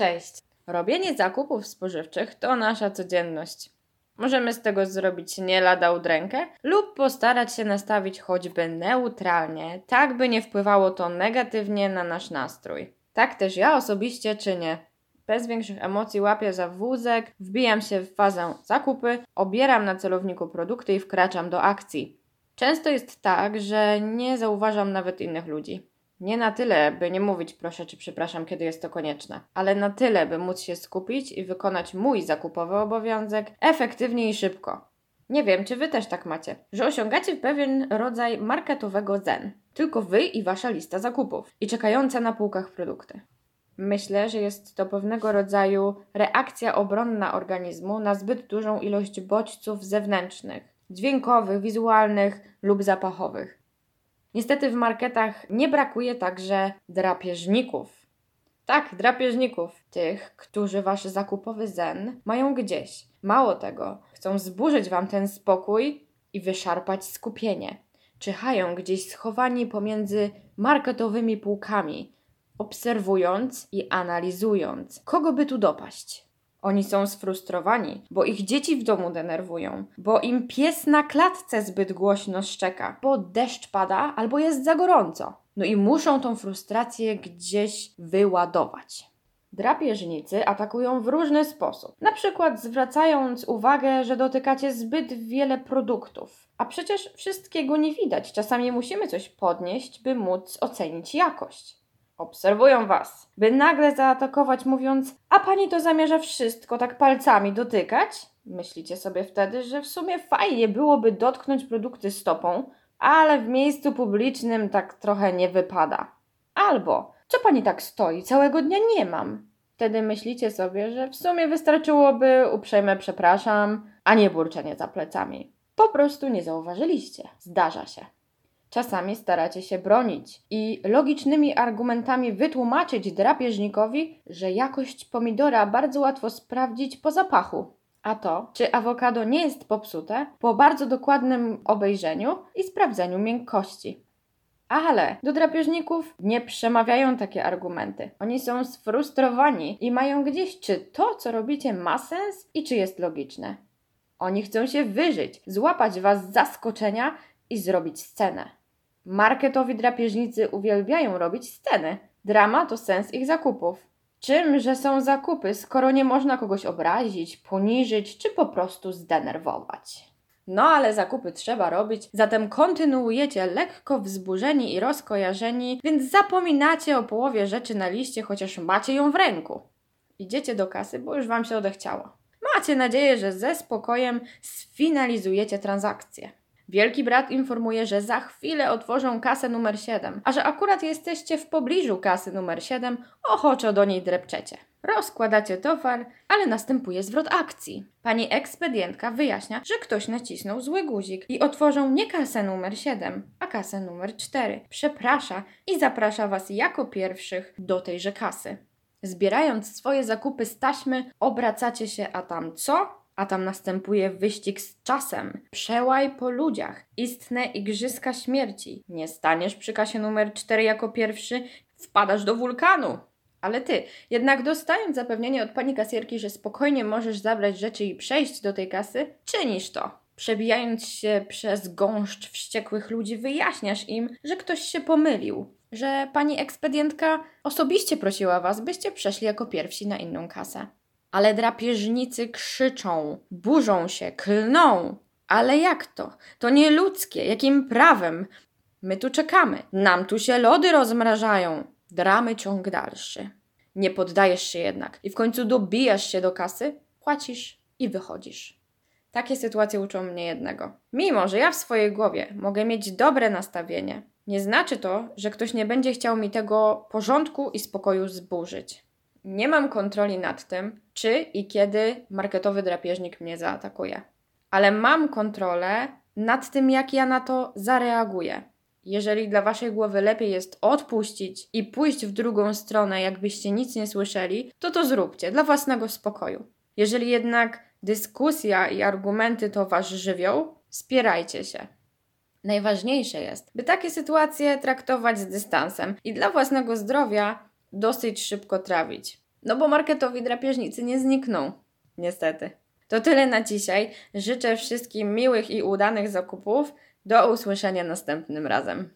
Cześć. Robienie zakupów spożywczych to nasza codzienność. Możemy z tego zrobić nie lada udrękę lub postarać się nastawić choćby neutralnie, tak by nie wpływało to negatywnie na nasz nastrój. Tak też ja osobiście czynię. Bez większych emocji łapię za wózek, wbijam się w fazę zakupy, obieram na celowniku produkty i wkraczam do akcji. Często jest tak, że nie zauważam nawet innych ludzi. Nie na tyle, by nie mówić proszę czy przepraszam, kiedy jest to konieczne, ale na tyle, by móc się skupić i wykonać mój zakupowy obowiązek efektywnie i szybko. Nie wiem, czy wy też tak macie, że osiągacie pewien rodzaj marketowego zen. Tylko wy i wasza lista zakupów i czekające na półkach produkty. Myślę, że jest to pewnego rodzaju reakcja obronna organizmu na zbyt dużą ilość bodźców zewnętrznych, dźwiękowych, wizualnych lub zapachowych. Niestety w marketach nie brakuje także drapieżników. Tak, drapieżników, tych, którzy wasz zakupowy zen mają gdzieś. Mało tego, chcą zburzyć wam ten spokój i wyszarpać skupienie. Czyhają gdzieś schowani pomiędzy marketowymi półkami, obserwując i analizując, kogo by tu dopaść. Oni są sfrustrowani, bo ich dzieci w domu denerwują, bo im pies na klatce zbyt głośno szczeka, bo deszcz pada albo jest za gorąco. No i muszą tą frustrację gdzieś wyładować. Drapieżnicy atakują w różny sposób. Na przykład zwracając uwagę, że dotykacie zbyt wiele produktów. A przecież wszystkiego nie widać. Czasami musimy coś podnieść, by móc ocenić jakość obserwują was, by nagle zaatakować, mówiąc: A pani to zamierza wszystko tak palcami dotykać? Myślicie sobie wtedy, że w sumie fajnie byłoby dotknąć produkty stopą, ale w miejscu publicznym tak trochę nie wypada. Albo co pani tak stoi? Całego dnia nie mam. Wtedy myślicie sobie, że w sumie wystarczyłoby uprzejme przepraszam, a nie burczenie za plecami. Po prostu nie zauważyliście. Zdarza się. Czasami staracie się bronić i logicznymi argumentami wytłumaczyć drapieżnikowi, że jakość pomidora bardzo łatwo sprawdzić po zapachu. A to, czy awokado nie jest popsute, po bardzo dokładnym obejrzeniu i sprawdzeniu miękkości. Ale do drapieżników nie przemawiają takie argumenty. Oni są sfrustrowani i mają gdzieś, czy to, co robicie, ma sens i czy jest logiczne. Oni chcą się wyżyć, złapać was z zaskoczenia i zrobić scenę. Marketowi drapieżnicy uwielbiają robić sceny. Drama to sens ich zakupów. Czym, że są zakupy, skoro nie można kogoś obrazić, poniżyć czy po prostu zdenerwować? No ale zakupy trzeba robić, zatem kontynuujecie lekko wzburzeni i rozkojarzeni, więc zapominacie o połowie rzeczy na liście, chociaż macie ją w ręku. Idziecie do kasy, bo już Wam się odechciało. Macie nadzieję, że ze spokojem sfinalizujecie transakcję. Wielki brat informuje, że za chwilę otworzą kasę numer 7, a że akurat jesteście w pobliżu kasy numer 7, ochoczo do niej drepczecie. Rozkładacie towar, ale następuje zwrot akcji. Pani ekspedientka wyjaśnia, że ktoś nacisnął zły guzik i otworzą nie kasę numer 7, a kasę numer 4. Przeprasza i zaprasza Was jako pierwszych do tejże kasy. Zbierając swoje zakupy z taśmy, obracacie się, a tam co? A tam następuje wyścig z czasem. Przełaj po ludziach, istne igrzyska śmierci. Nie staniesz przy kasie numer 4 jako pierwszy, wpadasz do wulkanu. Ale ty, jednak dostając zapewnienie od pani kasierki, że spokojnie możesz zabrać rzeczy i przejść do tej kasy, czynisz to. Przebijając się przez gąszcz wściekłych ludzi, wyjaśniasz im, że ktoś się pomylił, że pani ekspedientka osobiście prosiła was, byście przeszli jako pierwsi na inną kasę. Ale drapieżnicy krzyczą, burzą się, klną. Ale jak to? To nie ludzkie. Jakim prawem? My tu czekamy. Nam tu się lody rozmrażają. Dramy ciąg dalszy. Nie poddajesz się jednak i w końcu dobijasz się do kasy, płacisz i wychodzisz. Takie sytuacje uczą mnie jednego. Mimo, że ja w swojej głowie mogę mieć dobre nastawienie, nie znaczy to, że ktoś nie będzie chciał mi tego porządku i spokoju zburzyć. Nie mam kontroli nad tym, czy i kiedy marketowy drapieżnik mnie zaatakuje. Ale mam kontrolę nad tym, jak ja na to zareaguję. Jeżeli dla waszej głowy lepiej jest odpuścić i pójść w drugą stronę, jakbyście nic nie słyszeli, to to zróbcie dla własnego spokoju. Jeżeli jednak dyskusja i argumenty to wasz żywioł, spierajcie się. Najważniejsze jest, by takie sytuacje traktować z dystansem i dla własnego zdrowia dosyć szybko trawić. No bo marketowi drapieżnicy nie znikną. Niestety. To tyle na dzisiaj. Życzę wszystkim miłych i udanych zakupów. Do usłyszenia następnym razem.